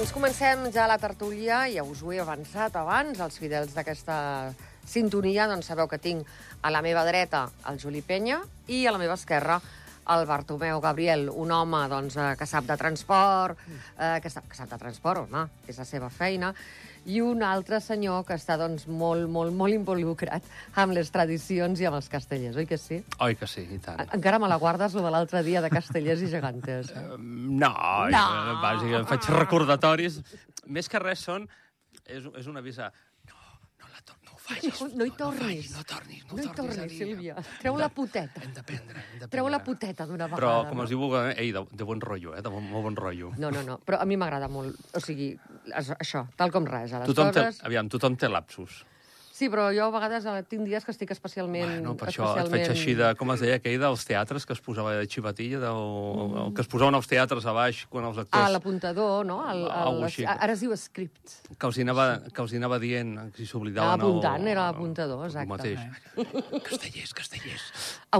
Doncs comencem ja la tertúlia, ja us ho he avançat abans, els fidels d'aquesta sintonia, doncs sabeu que tinc a la meva dreta el Juli Penya i a la meva esquerra el Bartomeu Gabriel, un home doncs, eh, que sap de transport, eh, que, sap, que sap de transport, home, és la seva feina, i un altre senyor que està doncs, molt, molt, molt involucrat amb les tradicions i amb els castellers, oi que sí? Oi que sí, i tant. Encara me la guardes, lo de l'altre dia de castellers i gegantes. eh? No, No. no. bàsicament faig recordatoris. Més que res són... És, és un avís a... No, no, la tor no ho facis. No, no hi No, tornis. no tornis, no, No hi tornis tornis, dir. Sílvia. Treu Hem la de- puteta. Hem d'aprendre, hem d'aprendre. Treu la puteta d'una vegada. Però, com no? es diu, eh, ei, de, de bon rotllo, eh? De bon, molt bon rotllo. No, no, no, però a mi m'agrada molt. O sigui, això, tal com res, a les Tothom té, aviam, tothom té lapsus. Sí, però jo a vegades eh, tinc dies que estic especialment... Bueno, per això et especialment... faig així de... Com es deia aquell dels teatres que es posava de xivatilla, de, o, o, que es posaven els teatres a baix quan els actors... Ah, l'apuntador, no? El, el, així. ara es diu script. que els hi anava, que els hi anava dient, si s'oblidaven... Anava apuntant, o- era apuntador, el exacte. mateix. Castellers, castellers.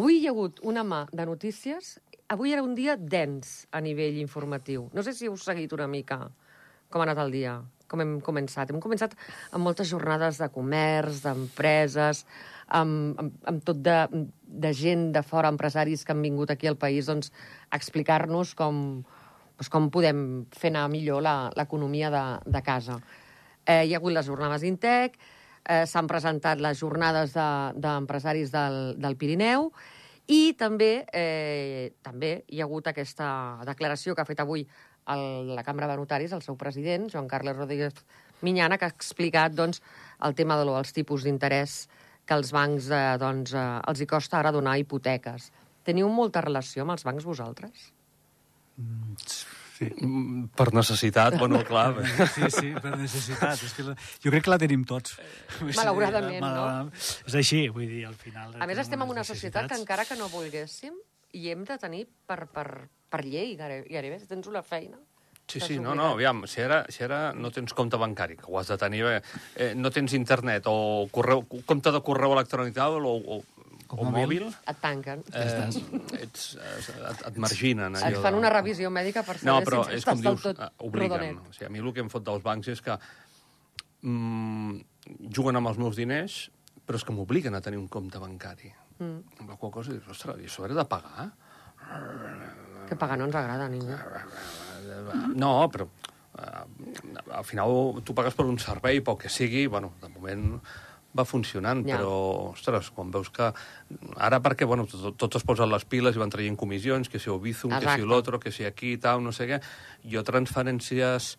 Avui hi ha hagut una mà de notícies. Avui era un dia dens a nivell informatiu. No sé si heu seguit una mica com ha anat el dia, com hem començat. Hem començat amb moltes jornades de comerç, d'empreses, amb, amb, amb tot de, de gent de fora, empresaris que han vingut aquí al país doncs, a explicar-nos com, doncs, com podem fer anar millor l'economia de, de casa. Eh, hi ha hagut les jornades d'Intec, eh, s'han presentat les jornades de- d'empresaris de, del, del Pirineu i també, eh, també hi ha hagut aquesta declaració que ha fet avui el, la Cambra de Notaris, el seu president, Joan Carles Rodríguez Minyana, que ha explicat doncs, el tema de lo, dels tipus d'interès que els bancs eh, doncs, eh, els hi costa ara donar hipoteques. Teniu molta relació amb els bancs vosaltres? Mm, Per necessitat, bueno, clar. Sí, sí, per necessitat. És que la, jo crec que la tenim tots. Malauradament, no? Malauradament. És així, vull dir, al final... A més, estem en una societat que encara que no volguéssim, hi hem de tenir per, per, per llei, gairebé, gairebé, si tens una feina. Sí, sí, no, no, aviam, si ara, si ara no tens compte bancari, que ho has de tenir, bé, eh, no tens internet o correu, compte de correu electrònic o, o, O o mòbil. mòbil, Et tanquen. eh, ets, eh, et, et marginen. Et fan de- una revisió mèdica per No, saber però si és com estàs del dius, tot eh, obliguen. rodonet. O sigui, a mi el que em fot dels bancs és que mm, juguen amb els meus diners, però és que m'obliguen a tenir un compte bancari. Mm. Amb la qual cosa dius, ostres, i això era de pagar? Que pagar no ens agrada a ningú. No, però eh, al final tu pagues per un servei, pel que sigui, bueno, de moment va funcionant, Ja. però, ostres, quan veus que... Ara perquè, bueno, tot, tots es posen les piles i van traient comissions, que si Obizum, que Exacte. si l'altre, que si aquí, tal, no sé què. Jo transferències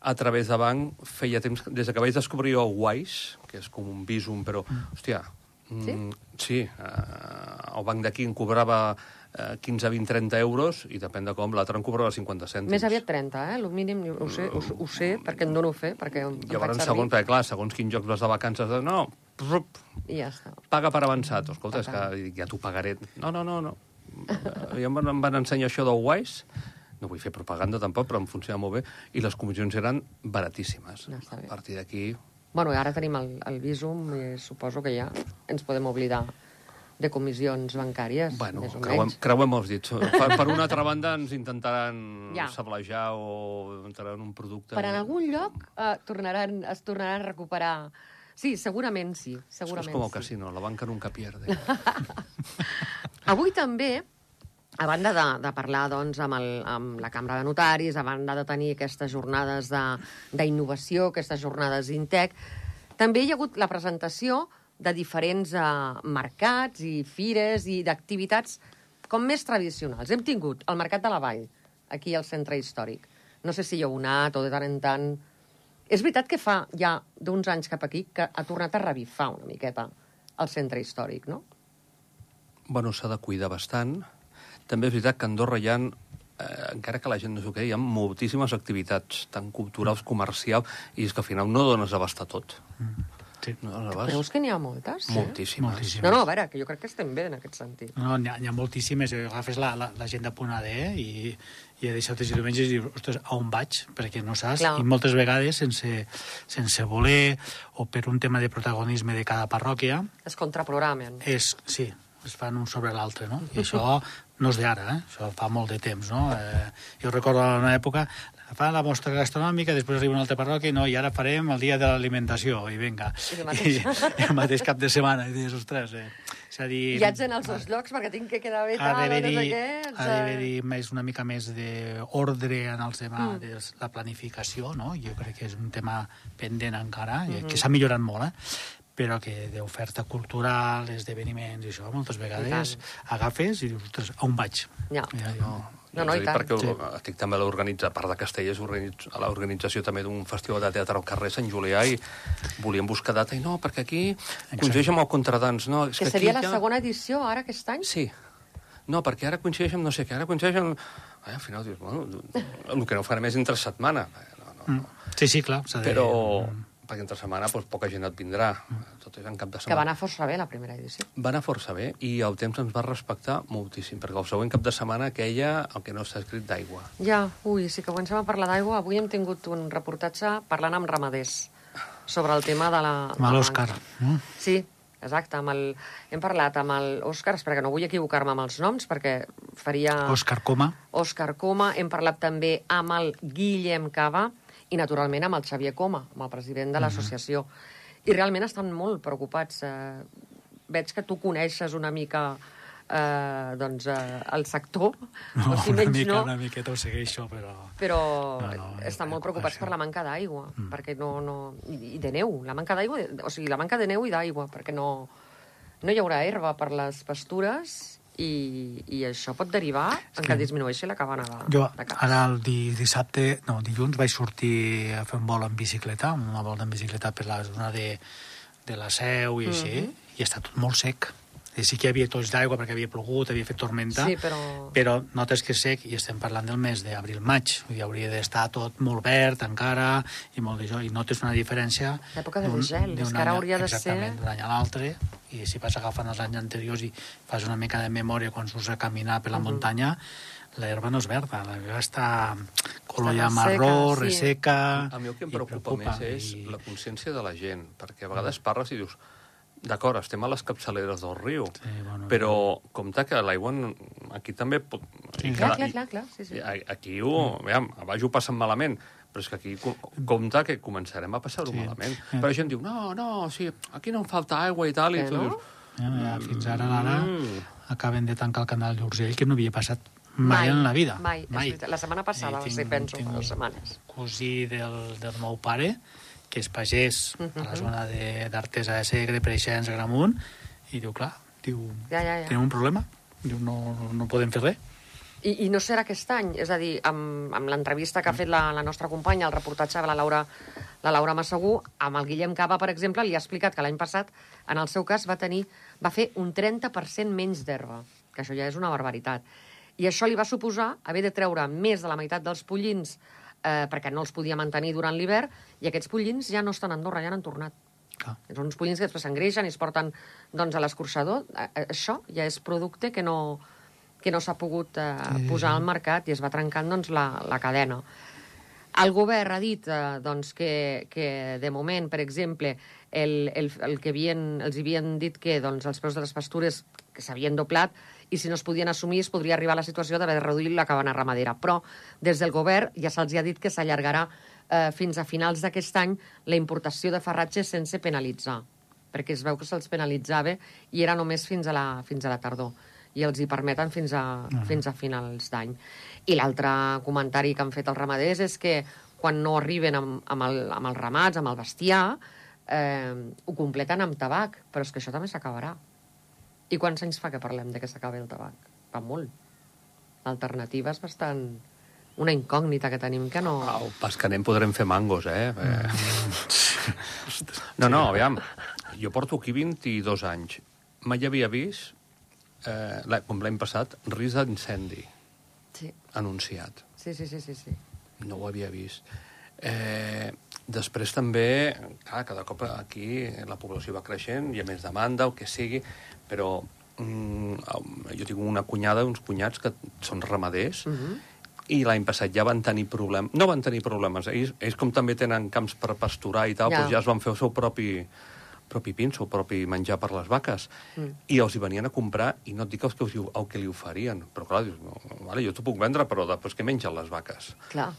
a través de banc feia temps, des de que vaig descobrir el Wise, que és com un Visum, però, hòstia, Sí? mm, sí eh, el banc d'aquí em cobrava eh, 15, 20, 30 euros i depèn de com, l'altre em cobrava 50 cèntims. Més aviat 30, eh? El mínim, ho sé, ho, ho sé perquè em dono fe, perquè em Llavors, faig segons, perquè, clar, segons quin joc vas de vacances, de, no, prup, i ja està. paga per avançat. Escolta, és que ja t'ho pagaré. No, no, no, no. I em van, em van ensenyar això del Wise, no vull fer propaganda tampoc, però em funciona molt bé, i les comissions eren baratíssimes. Ja bé. A partir d'aquí... Bueno, ara tenim el, el Visum i suposo que ja ens podem oblidar de comissions bancàries, Bueno, més o creuem, menys. creuem els dits. Per, per una altra banda ens intentaran Ja. sablejar o entraran un producte... Per en algun lloc eh, tornaran, es tornaran a recuperar... Sí, segurament sí, segurament és com el sí. casino, la banca nunca pierde. Avui també, a banda de, de parlar doncs, amb, el, amb la Cambra de Notaris, a banda de tenir aquestes jornades de- d'innovació, aquestes jornades d'Intec, també hi ha hagut la presentació de diferents eh, mercats i fires i d'activitats com més tradicionals. Hem tingut el Mercat de la Vall, aquí al centre històric. No sé si hi heu anat o de tant en tant... És veritat que fa ja d'uns anys cap aquí que ha tornat a revifar una miqueta el centre històric, no? Bueno, s'ha de cuidar bastant. També és veritat que a Andorra hi ha, eh, encara que la gent no s'ho cregui, hi ha moltíssimes activitats, tant culturals, comercials, i és que al final no dones abast a tot. Sí. No. Creus que n'hi ha moltes? Sí. Moltíssimes. Moltíssimes. No, no, a veure, que jo crec que estem bé en aquest sentit. No, n'hi ha, ha moltíssimes. Eh, Agafes la, la, la gent de punt AD i, i a dissabtes i diumenges i dius, ostres, a on vaig? Perquè no saps. Clar. I moltes vegades, sense, sense voler, o per un tema de protagonisme de cada parròquia, Es contraprogramen. és, sí, es fan un sobre l'altre, no? I això no és d'ara, eh? això fa molt de temps, no? Eh, jo recordo en una època, fa la mostra gastronòmica, després arriba una altra parròquia, no, i ara farem el dia de l'alimentació, i vinga. I el I, i el mateix cap de setmana, i dius, ostres, eh? És a dir... I haig d'anar als dos llocs perquè tinc que quedar bé tal, no sé què. ha d'haver-hi més, una mica més d'ordre en els demà, Mm. de la planificació, no? Jo crec que és un tema pendent encara, Mm-hmm. mm que s'ha millorat molt, eh? Però que d'oferta cultural, esdeveniments i això, moltes vegades agafes i dius, ostres, on vaig? Ja. Ja, No, no, a i tant. Perquè Sí. estic també a l'organització, a part de Castelles, organitz- a l'organització també d'un festival de teatre al carrer Sant Julià i volíem buscar data i no, perquè aquí coincideix amb el Contradans. No, és Que aquí seria la ja- segona edició, ara, aquest any? Sí. No, perquè ara coincideix amb no sé què, ara coincideix amb... Ai, al final dius, bueno, el que no farem és entre setmana. No, no, Mm. Sí, sí, clar. de- Però, perquè entre setmana doncs, poca gent et vindrà. Tot és en cap de Que va setmana. anar força bé la primera edició. Va anar força bé i el temps ens va respectar moltíssim, perquè el següent cap de setmana queia el que no està escrit d'aigua. Ja, ui, sí que comencem a parlar d'aigua. Avui hem tingut un reportatge parlant amb ramaders sobre el tema de la... Amb l'Òscar. Sí, exacte. Amb el... Hem parlat amb l'Òscar, espera que no vull equivocar-me amb els noms, perquè faria... Òscar Coma. Òscar Coma. Hem parlat també amb el Guillem Cava i, naturalment, amb el Xavier Coma, amb el president de l'associació. I realment estan molt preocupats. Eh, veig que tu coneixes una mica eh, doncs, eh, el sector, No, o si una menys mica, no, una miqueta ho segueixo, però... però No, no, estan molt preocupats per la manca d'aigua, perquè no, no... I, I de neu, la manca d'aigua, o sigui, la manca de neu i d'aigua, perquè no, no hi haurà herba per les pastures i, i això pot derivar en que disminueixi la cabana de, Jo de caps. ara el di, dissabte, no, dilluns vaig sortir a fer un vol en bicicleta, una volta en bicicleta per la zona de, de la Seu i així, Mhm. i està tot molt sec. I sí que hi havia tots d'aigua perquè havia plogut, havia fet tormenta, Sí, però- però notes que és sec i estem parlant del mes d'abril-maig, vull dir, hauria d'estar tot molt verd encara i molt d'això, i notes una diferència... L'època de degel, és que ara any- hauria de ser- Exactament, d'un any a l'altre, i si vas agafant els anys anteriors i fas una mica de memòria quan surts a caminar per la muntanya, l'herba no és verda, l'herba està color ja marró, sí. resseca... A mi el que em i preocupa, més és i- la consciència de la gent, perquè a vegades parles i dius d'acord, estem a les capçaleres del riu, Sí, bueno, però compte que l'aigua aquí també pot... Sí, i Clar, clar, i- clar, clar, sí, sí. i Aquí ho, veiem, a baix ho passen malament, però és que aquí co- compte que començarem a passar-ho Sí. malament. Sí. Però la gent diu, no, no, sí, aquí no em falta aigua i tal, i Que tu no? dius... Ja, ja, fins ara, ara, Mm. acaben de tancar el canal d'Urgell, que no havia passat mai, en la vida. Mai, veritat. La setmana passada va ser, penso, fa dues setmanes. cosí del, del meu pare, que és pagès a Mhm. la zona de- d'Artesa de Segre, Preixens, Gramunt, i diu, clar, diu, Ja, ja, ja. tenim un problema, diu, no, no podem fer res. I, I no serà aquest any, és a dir, amb, amb l'entrevista que ha fet la, la nostra companya, el reportatge de la Laura, la Laura Massagú, amb el Guillem Cava, per exemple, li ha explicat que l'any passat, en el seu cas, va tenir va fer un 30% menys d'herba, que això ja és una barbaritat. I això li va suposar haver de treure més de la meitat dels pollins eh, perquè no els podia mantenir durant l'hivern, i aquests pollins ja no estan a Andorra, ja han tornat. Clar. Són uns pollins que després s'engreixen i es porten doncs, a l'escorxador. Això ja és producte que no, que no s'ha pogut eh, posar al mercat i es va trencant doncs, la, la cadena. El govern ha dit eh, doncs, que, que, de moment, per exemple, el, el, el que havien, els havien dit que doncs, els preus de les pastures que s'havien doblat i si no es podien assumir es podria arribar a la situació d'haver de reduir la cabana ramadera. Però des del govern ja se'ls ha dit que s'allargarà eh, fins a finals d'aquest any la importació de farratge sense penalitzar, perquè es veu que se'ls penalitzava i era només fins a la, fins a la tardor i els hi permeten fins a, uh -huh. fins a finals d'any. I l'altre comentari que han fet els ramaders és que quan no arriben amb, amb, el, amb els ramats, amb el bestiar, eh, ho completen amb tabac, però és que això també s'acabarà. I quants anys fa que parlem de que s'acabi el tabac? Fa molt. L'alternativa és bastant una incògnita que tenim que no... Au, pas que anem podrem fer mangos, eh? eh. No, no, aviam. Jo porto aquí 22 anys. Mai havia vist, eh, com l'any passat, risc d'incendi Sí, anunciat. sí, sí, sí, sí. sí. No ho havia vist. Eh, després també, clar, cada cop aquí la població va creixent, hi ha més demanda, el que sigui, però mm, jo tinc una cunyada, uns cunyats que són ramaders, Uh -huh. i l'any passat ja van tenir problemes. No van tenir problemes. Ells, ells com també tenen camps per pasturar i tal, Ja. ja. doncs ja es van fer el seu propi propi pinso, propi menjar per les vaques, mm. i els hi venien a comprar, i no et dic els que, els, el que li oferien, però clar, dius, no, vale, jo t'ho puc vendre, però després què mengen les vaques? Clar.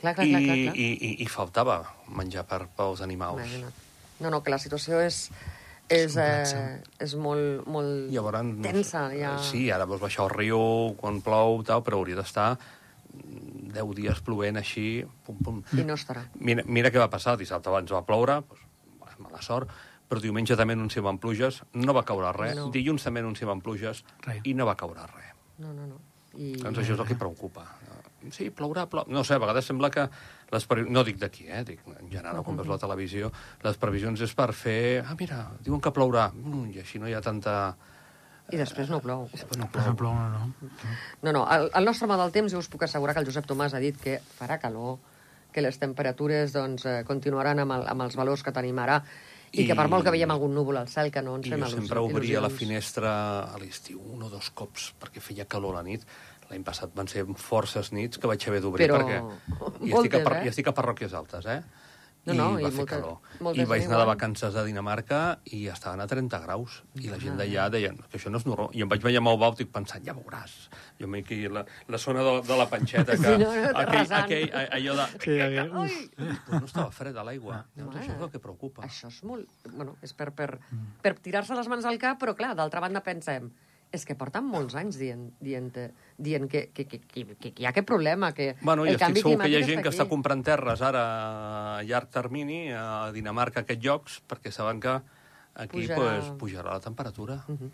Clar, clar, I, clar, clar, clar. i, i, I faltava menjar per, pels animals. Imagina't. No, no, que la situació és, és, eh, és molt, molt Llavors, no sé, tensa. Ja... Sí, ara vols baixar al riu quan plou, tal, però hauria d'estar 10 dies plovent així, pum, pum. I no estarà. Mira, mira què va passar, dissabte abans va ploure, doncs, mala sort, però diumenge també anunciaven pluges, no va caure res, No. dilluns també anunciaven pluges Res. i no va caure res. No, no, no. I... Doncs això és el que preocupa. Sí, plourà, plou... No sé, a vegades sembla que... Les previ... No dic d'aquí, eh? Dic, en general, quan veus la televisió, les previsions és per fer... Ah, mira, diuen que plourà. Mm, I així no hi ha tanta... I després no plou. I després no Per plou. exemple, no, no. No, no, el, el nostre home del temps, jo us puc assegurar que el Josep Tomàs ha dit que farà calor, que les temperatures doncs, eh, continuaran amb, el, amb els valors que tenim ara, i, I- que per molt que veiem algun núvol al cel, que no ens I fem jo il·lusions. sempre obria la finestra a l'estiu un o dos cops, perquè feia calor a la nit. L'any passat van ser forces nits que vaig haver d'obrir, Però perquè... I estic, a, par... eh? I estic a parròquies altes, eh? No, no, I i va fer molta- calor. moltes I vaig anar de vacances a Dinamarca i estaven a 30 graus. I la gent Ah. d'allà deien que això no és normal. I em vaig veure amb el bàutic pensant, ja veuràs. Jo m'he aquí la, la zona de, de la panxeta, que, Sí, no, no, aquell, rasant. aquell, allò de... Sí, aquell-. Ui! Però no estava freda l'aigua. Llavors, Mare. això és el que preocupa. Això és molt... Bueno, és per, per, per tirar-se les mans al cap, però clar, d'altra banda pensem és que porten molts anys dient, dient, dient que, que, que, que, que hi ha aquest problema, que Bueno, i el estic canvi segur que hi ha gent que està comprant terres ara a llarg termini a Dinamarca, a aquests llocs, perquè saben que aquí Pujarà. pues, pujarà la temperatura. Mhm.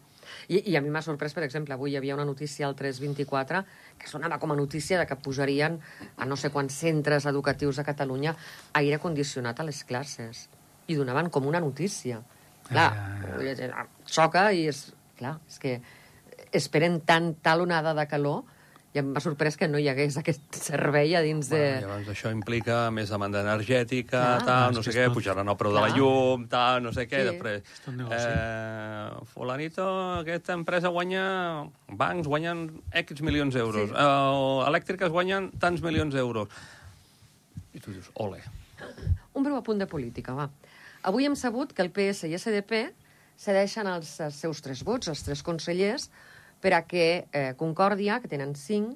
I, I a mi m'ha sorprès, per exemple, avui hi havia una notícia al 324 que sonava com a notícia de que pujarien a no sé quants centres educatius a Catalunya aire condicionat a les classes. I donaven com una notícia. Clar, Ja, xoca i és... Clar, és que esperen tant, tal onada de calor i em va sorprès que no hi hagués aquest servei a dins de... Bueno, llavors això implica més demanda energètica, Clar. tal, no sé què, tot. pujaran el preu de la Clar. llum, tal, no sé què, Sí. després... Eh, fulanito, aquesta empresa guanya... Bancs guanyen X milions d'euros. Sí. Sí. Eh, elèctriques guanyen tants milions d'euros. I tu dius, ole. Un breu apunt de política, va. Avui hem sabut que el PS i SDP cedeixen els, els seus tres vots, els tres consellers, per a que eh, Concòrdia, que tenen cinc,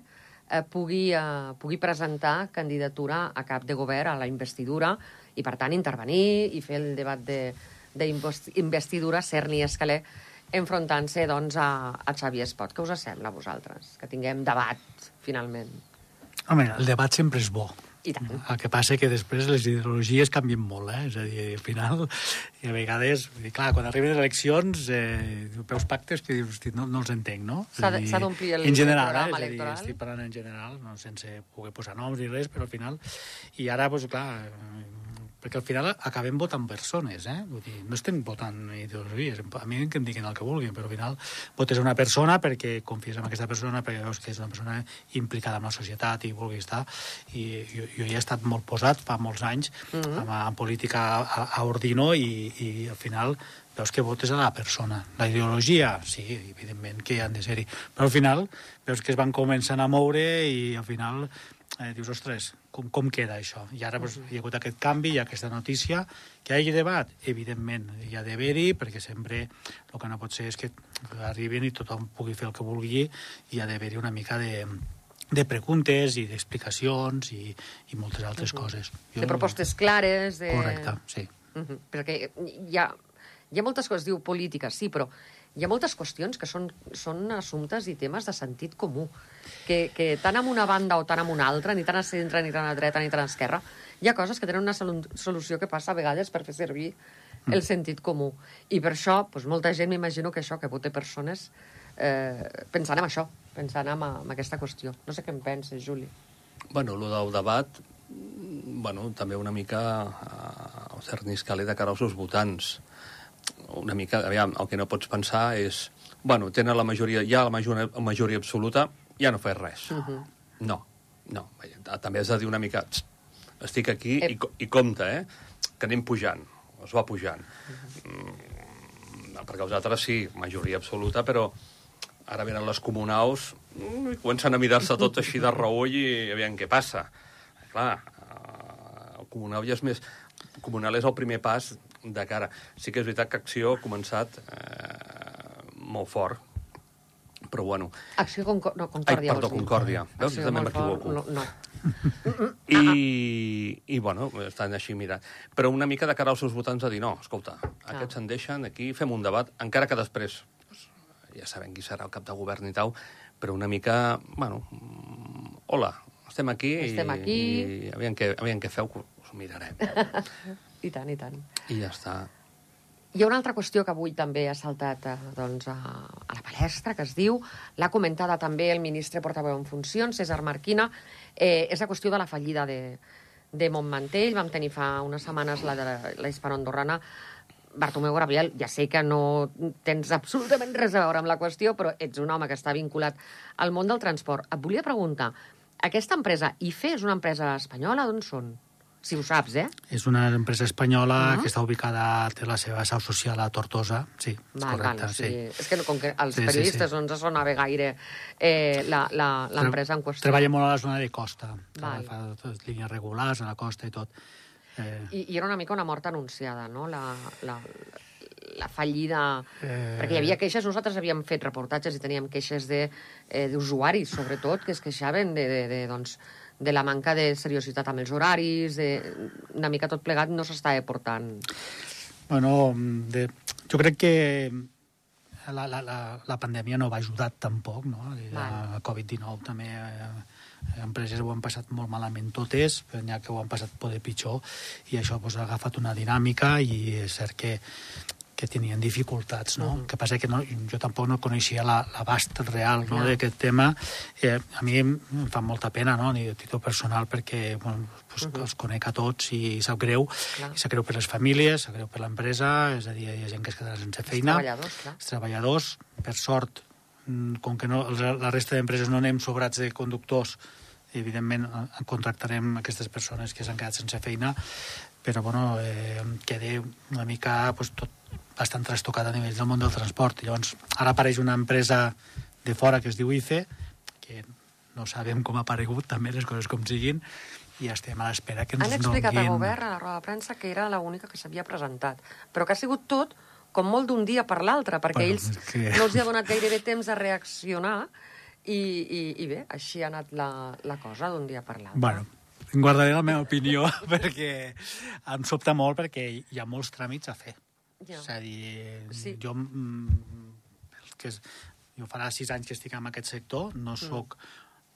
eh, pugui, eh, pugui presentar candidatura a cap de govern a la investidura i, per tant, intervenir i fer el debat d'investidura Cerny i Escalé enfrontant-se doncs, a, a Xavier Espot. Què us sembla a vosaltres? Que tinguem debat, finalment. Home, el debat sempre és bo. I tant. El que passa que després les ideologies canvien molt, eh? És a dir, al final, i a vegades, dir, clar, quan arriben les eleccions, eh, veus pactes que dius, "Hosti, no, no els entenc, no? S'ha d'omplir el- En general, el programa eh? És a dir, electoral. estic parlant en general, no sense poder posar noms ni res, però al final... I ara, doncs, clar, eh, perquè al final acabem votant persones, eh? Vull dir, no estem votant ideologies, a mi que em diguin el que vulguin, però al final votes una persona perquè confies en aquesta persona, perquè veus que és una persona implicada en la societat i vulgui estar, i jo, jo hi he estat molt posat fa molts anys mm -hmm. en, en política a, a Ordino i, i al final veus que votes a la persona. La ideologia, sí, evidentment que han de ser-hi, però al final veus que es van començant a moure i al final eh, dius, ostres, com, com queda això? I ara doncs, hi ha hagut aquest canvi, hi ha aquesta notícia, que hi hagi debat, evidentment, hi ha d'haver-hi, perquè sempre el que no pot ser és que arribin i tothom pugui fer el que vulgui, i hi ha d'haver-hi una mica de, de preguntes i d'explicacions i, i moltes altres coses. De propostes clares, de... Correcte, sí. Uh -huh. Perquè hi ha, hi ha moltes coses, diu política, sí, però hi ha moltes qüestions que són, són assumptes i temes de sentit comú, que, que tant amb una banda o tant amb una altra, ni tant a centre, ni tant a dreta, ni tant a esquerra, hi ha coses que tenen una solu- solució que passa a vegades per fer servir el sentit comú. I per això, doncs, molta gent m'imagino que això, que vote persones eh, pensant en això, pensant en, en aquesta qüestió. No sé què en penses, Juli. Bueno, el del debat, mm, bueno, també una mica eh, el cert niscalé de cara als seus votants. Una mica, aviam, el que no pots pensar és... Bueno, tenen la majoria, ja la majoria, majoria absoluta, ja no fes res. Uh -huh. No, no. També has de dir una mica... "Txt, Estic aquí Ep. i, i compte, eh? Que anem pujant. Es va pujant. Mm, perquè els altres sí, majoria absoluta, però ara venen les comunals mm, i comencen a mirar-se tot així de reull i aviam què passa. Clar, eh, el comunal ja és més... El comunal és el primer pas de cara. Sí que és veritat que Acció ha començat eh, molt fort, però bueno... Acció Concor no, Concòrdia. Ai, perdó. Concòrdia. Veus? Acció També m'equivoco. No, no. I, I, bueno, estan així mirant. Però una mica de cara als seus votants a dir, no, escolta, Ah. aquests se'n deixen, aquí fem un debat, encara que després doncs, ja sabem qui serà el cap de govern i tal, però una mica, bueno, hola, estem aquí, Estem aquí. i, i aviam, què, aviam què feu, que us ho mirarem. I tant, i tant. I ja està. Hi ha una altra qüestió que avui també ha saltat eh, doncs, a, a la palestra, que es diu, l'ha comentada també el ministre portaveu en funcions, César Marquina, eh, és la qüestió de la fallida de, de Montmantell. Vam tenir fa unes setmanes la de la hispano-andorrana, Bartomeu Gabriel, ja sé que no tens absolutament res a veure amb la qüestió, però ets un home que està vinculat al món del transport. Et volia preguntar, aquesta empresa, IFE, és una empresa espanyola? D'on són? Si ho saps, eh? És una empresa espanyola Ah. que està ubicada, té la seva seu social a Tortosa, sí, és Val, correcte, val, sigui, sí. És que no, com que als Sí, sí, periodistes sí. no ens sonava gaire eh, la- la- l'empresa en qüestió. Treballa molt a la zona de costa, Val. fa totes línies regulars a la costa i tot. Eh, I, I era una mica una mort anunciada, no? La, la, la fallida... Eh. Perquè hi havia queixes, nosaltres havíem fet reportatges i teníem queixes de, eh, d'usuaris, sobretot, que es queixaven de, de, de, doncs, de la manca de seriositat amb els horaris, de, una mica tot plegat no s'estava portant. Bueno, de, jo crec que la, la, la, la pandèmia no va ajudar tampoc, no? La Covid-19 també... Eh, empreses ho han passat molt malament totes, però n'hi ha que ho han passat poder pitjor, i això pues, ha agafat una dinàmica i és cert que, que tenien dificultats, no? Mhm. que passa que no, jo tampoc no coneixia la- l'abast real no, Clar. d'aquest tema. Eh, a mi em fa molta pena, no?, ni de títol personal, perquè bueno, pues, Mhm. els conec a tots i sap greu, Clar. i sap greu per les famílies, sap greu per l'empresa, és a dir, hi ha gent que es quedarà sense feina. treballadors, clar. Els treballadors, per sort, mm, com que no, els- la resta d'empreses no anem sobrats de conductors, evidentment eh, contractarem aquestes persones que s'han quedat sense feina, però bueno, eh, em quedé una mica pues, tot bastant trastocat a nivell del món del transport. Llavors, ara apareix una empresa de fora que es diu ICE, que no sabem com ha aparegut, també les coses com siguin, i estem a l'espera que ens Han explicat donguin... a govern, a la roda de premsa, que era l'única que s'havia presentat, però que ha sigut tot com molt d'un dia per l'altre, perquè Bueno, ells que- no els hi ha donat gairebé temps a reaccionar i, i, i bé, així ha anat la, la cosa d'un dia per l'altre. Bueno, guardaré la meva opinió perquè em sobta molt perquè hi ha molts tràmits a fer. Ja. És a dir, Sí. jo, mm, que és, jo farà sis anys que estic en aquest sector, no Mm. sóc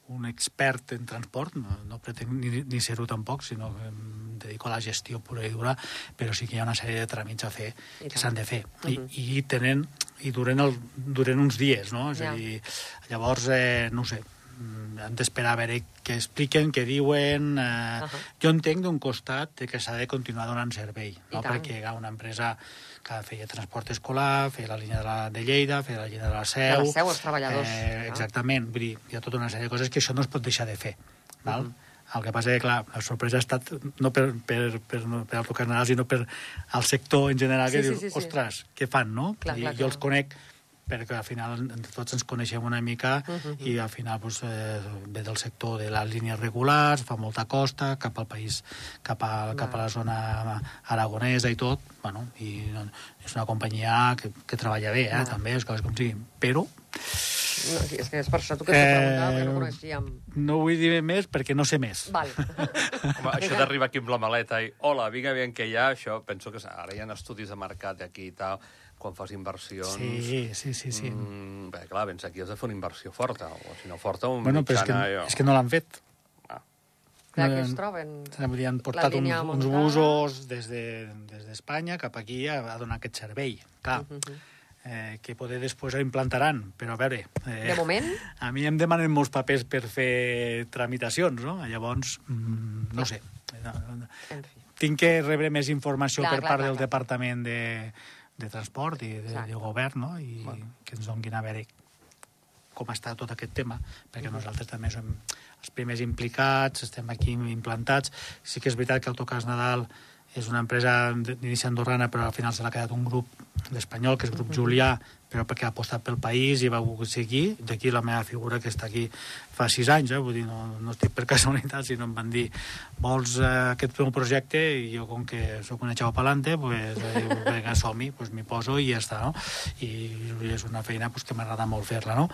un expert en transport, no, no pretenc ni, ni ser-ho tampoc, sinó que em dedico a la gestió pura i dura, però sí que hi ha una sèrie de tràmits a fer I que s'han de fer. I, Mhm. i tenen i duren, el, duren uns dies, no? És Ja. a dir, llavors, eh, no sé, mm, hem d'esperar a veure què expliquen, què diuen... Eh, Ahà. Jo entenc d'un costat que s'ha de continuar donant servei, I no? tant. perquè hi ha una empresa que feia transport escolar, feia la línia de, la, de Lleida, feia la línia de la Seu... De la Seu, els treballadors, Eh, exactament, vull dir, hi ha tota una sèrie de coses que això no es pot deixar de fer. Val? Mhm. El que passa és que, clar, la sorpresa ha estat no per, per, per, no, per Alto Carnal, sinó per al sector en general, que Sí, sí, diu, sí, sí. ostres, què fan, no? Clar, I clar, jo clar. els conec perquè al final entre tots ens coneixem una mica Mhm. i al final pues, eh, ve del sector de les línies regulars, fa molta costa, cap al país, cap a, cap a la zona aragonesa i tot, bueno, i no, és una companyia que, que treballa bé, eh, Val. també, les coses com siguin, però No, és que és per això tu que t'ho preguntava, perquè no Eh, coneixíem. no vull dir més perquè no sé més. Val. Home, això d'arribar aquí amb la maleta i hola, vinga, bien que hi ha, això, penso que ara hi ha estudis de mercat aquí i tal, quan fas inversions... Sí, sí, sí, sí. Mm, bé, clar, vens aquí has de fer una inversió forta, o si no forta, un bueno, però és que, mitjana... jo. és que no l'han fet. Ah, Clar, No, que es troben... Vull dir, han portat uns, uns busos des de- des d'Espanya de, cap aquí a, a donar aquest servei. Clar, Mhm. eh, que poder després ho implantaran, però a veure... Eh, De moment, A mi em demanen molts papers per fer tramitacions, no? Llavors, mm, no sé. No, no, en fi. tinc que rebre més informació Clar, per clar, part clar, del clar. Departament de, de Transport i de, Exacte. de Govern, no? I que ens donguin a veure com està tot aquest tema, perquè nosaltres també som els primers implicats, estem aquí implantats. Sí que és veritat que Autocars Nadal és una empresa d'inici andorrana, però al final se l'ha quedat un grup d'espanyol, que és el grup Julià, però perquè ha apostat pel país i va seguir. D'aquí la meva figura que està aquí fa sis anys, eh? vull dir, no, no estic per casualitat, sinó em van dir vols eh, aquest meu projecte? I jo, com que sóc una xava pelante, pues, eh, vinga, som-hi, pues, m'hi poso i ja està, no? I, i és una feina pues, que m'agrada molt fer-la, no?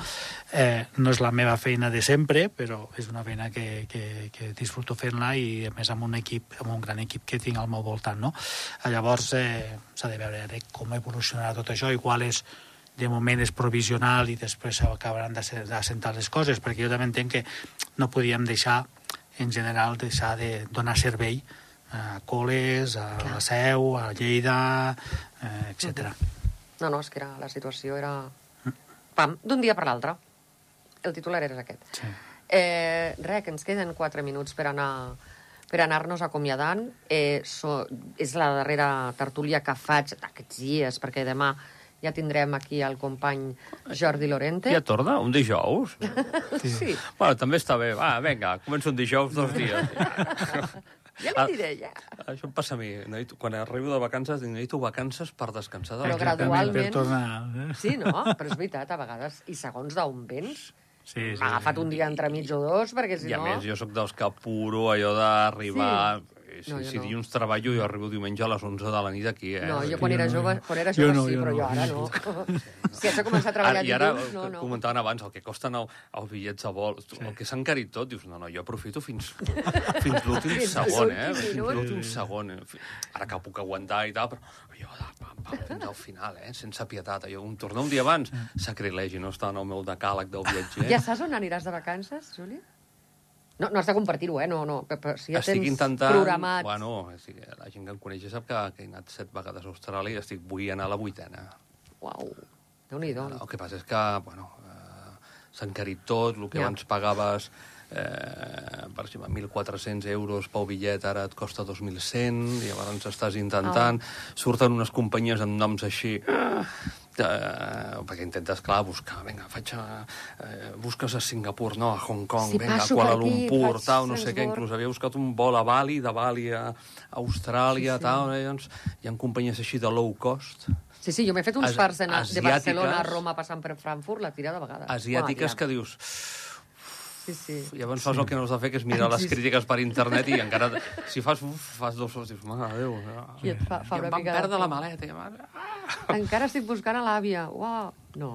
Eh, no és la meva feina de sempre, però és una feina que, que, que disfruto fent-la i, a més, amb un equip, amb un gran equip que tinc al meu voltant, no? Llavors, eh, s'ha de veure com evolucionarà tot això i qual és de moment és provisional i després s'acabaran d'assentar les coses, perquè jo també entenc que no podíem deixar, en general, deixar de donar servei a Coles, a Clar. la Seu, a Lleida, eh, etc. No, no, és que era, la situació era... Pam, d'un dia per l'altre. El titular era aquest. Sí. Eh, res, que ens queden quatre minuts per anar per anar-nos acomiadant. Eh, so, és la darrera tertúlia que faig d'aquests dies, perquè demà ja tindrem aquí el company Jordi Lorente. Ja torna? Un dijous? sí. Bueno, també està bé. Va, vinga, començo un dijous, dos dies. Ja li diré, ja. Això em passa a mi. Necessito, quan arribo de vacances, dic, necessito vacances per descansar. De Però gradualment... Per tornar... Eh? Sí, no? Però és veritat, a vegades, i segons d'on vens, Sí, sí. m'ha agafat un dia entremig o dos, perquè si I a no... més, jo sóc dels que apuro allò d'arribar... Sí. Si, No, jo si no. dilluns treballo, jo arribo diumenge a les 11 de la nit aquí, eh? No, jo quan era jove, jo- quan era jo jove no, sí, jo però no. jo ara no. Si haig de començar a treballar Ara, I ara, dilluns, no, que no. comentaven abans, el que costen el, els bitllets de vol, sí. el que s'ha encarit tot, dius, no, no, jo aprofito fins, fins l'últim segon, eh? Fins l'últim segon. eh? Fi- Ara que puc aguantar i tal, però jo, de pam, pam, fins al final, eh? Sense pietat. Jo, un tornar un dia abans, sacrilegi, no està en el meu decàleg del viatger. Ja saps on aniràs de vacances, Juli? No, no has de compartir-ho, eh? No, no, però, si ja estic tens intentant... programat... Bueno, estic, la gent que em coneix ja sap que, que he anat set vegades a Austràlia i estic, vull anar a la vuitena. Uau, déu-n'hi-do. El que passa és que, bueno, eh, s'ha encarit tot, el que Ja. abans pagaves, eh, per exemple, 1.400 euros pel bitllet, ara et costa 2.100, i llavors estàs intentant, surten unes companyies amb noms així, eh, perquè intentes, clar, buscar, vinga, faig a, eh, busques a Singapur, no, a Hong Kong, Si vinga, a Kuala aquí, Lumpur, tal, no sé què, inclús havia buscat un vol a Bali, de Bali a Austràlia, Sí, sí. tal, eh, doncs hi ha companyies així de low cost, Sí, sí, jo m'he fet uns fars de, de Barcelona a Roma passant per Frankfurt, la tira de vegades. asiàtiques Uau, que dius, Sí, sí. Llavors fas el que no has de fer, que és mirar les Sí, sí. crítiques per internet i encara... Si fas, uf, fas dos hores, dius, mare de Déu... I et fa- fa I em van de perdre la maleta. I mare... Ah! Encara estic buscant a l'àvia. Uau, no.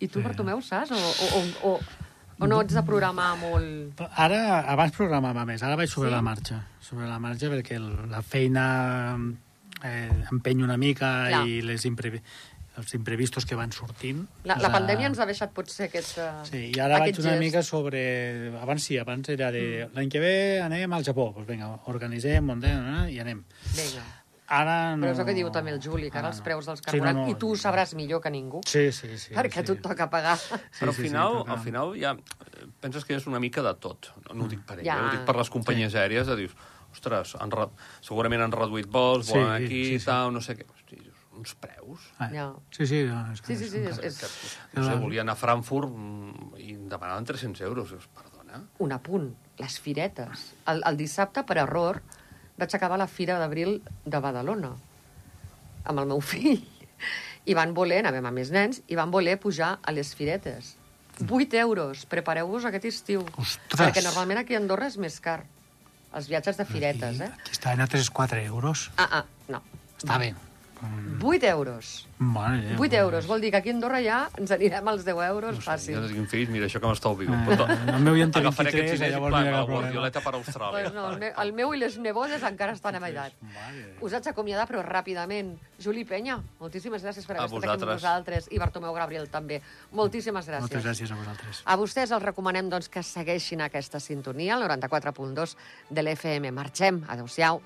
I tu, Bartomeu, saps? O, o, o, o, o no ets de programar molt... Ara, abans programava més, ara vaig sobre Sí? la marxa. Sobre la marxa perquè el, la feina eh, empeny una mica Clar. i les imprevi els imprevistos que van sortint. La, la pandèmia ens ha deixat potser aquest... eh, Sí, i ara vaig una gest. mica sobre... Abans sí, abans era de... L'any que ve anem al Japó. Doncs vinga, organitzem, muntem, eh, i anem. Vinga. Ara no... Però és el que diu també el Juli, que ara Ah, els preus dels Sí, no, carburants... no. I tu ho sabràs millor que ningú, Sí, sí, sí. perquè sí. tu et toca pagar. Però al sí, sí, final, toca. al final ja eh, penses que és una mica de tot. No, no ho dic per ell, Ja. ja. ho dic per les companyies aèries, de dius, ostres, han re... segurament han reduït vols, Sí, volen aquí, sí, sí. tal, no sé què. Hosti, uns preus... Ah, Ja. Sí, sí. No, és Sí, que sí, sí, és, és Que, no sé, volia anar a Frankfurt mm, i em demanaven 300 euros. Perdona? un apunt. Les firetes. El, el dissabte, per error, vaig acabar la Fira d'Abril de Badalona amb el meu fill. I van voler, anàvem amb més nens, i van voler pujar a les firetes. 8 euros. Prepareu-vos aquest estiu. Ostres! Perquè normalment aquí a Andorra és més car. Els viatges de firetes, eh? Aquí estaven a 3-4 euros. Ah, ah, no. Està bé. 8 euros. Mare de Déu. 8 euros. Vol dir que aquí a Andorra ja ens anirem als 10 euros Jo fàcil. no tinc fills, mira, això que m'estalvio. Eh, Però el meu ja en té agafaré 23, aquests diners i llavors plan, no hi ha cap problema. guardioleta per Austràlia. Pues no, el, meu, el meu i les nebodes encara estan a edat. Us haig d'acomiadar, però ràpidament. Juli Penya, moltíssimes gràcies per A haver estat aquí amb vosaltres. nosaltres. I Bartomeu Gabriel també. Moltíssimes gràcies. Moltes gràcies a vosaltres. A vostès els recomanem doncs, que segueixin aquesta sintonia, el 94.2 de l'FM. Marxem. Adéu-siau.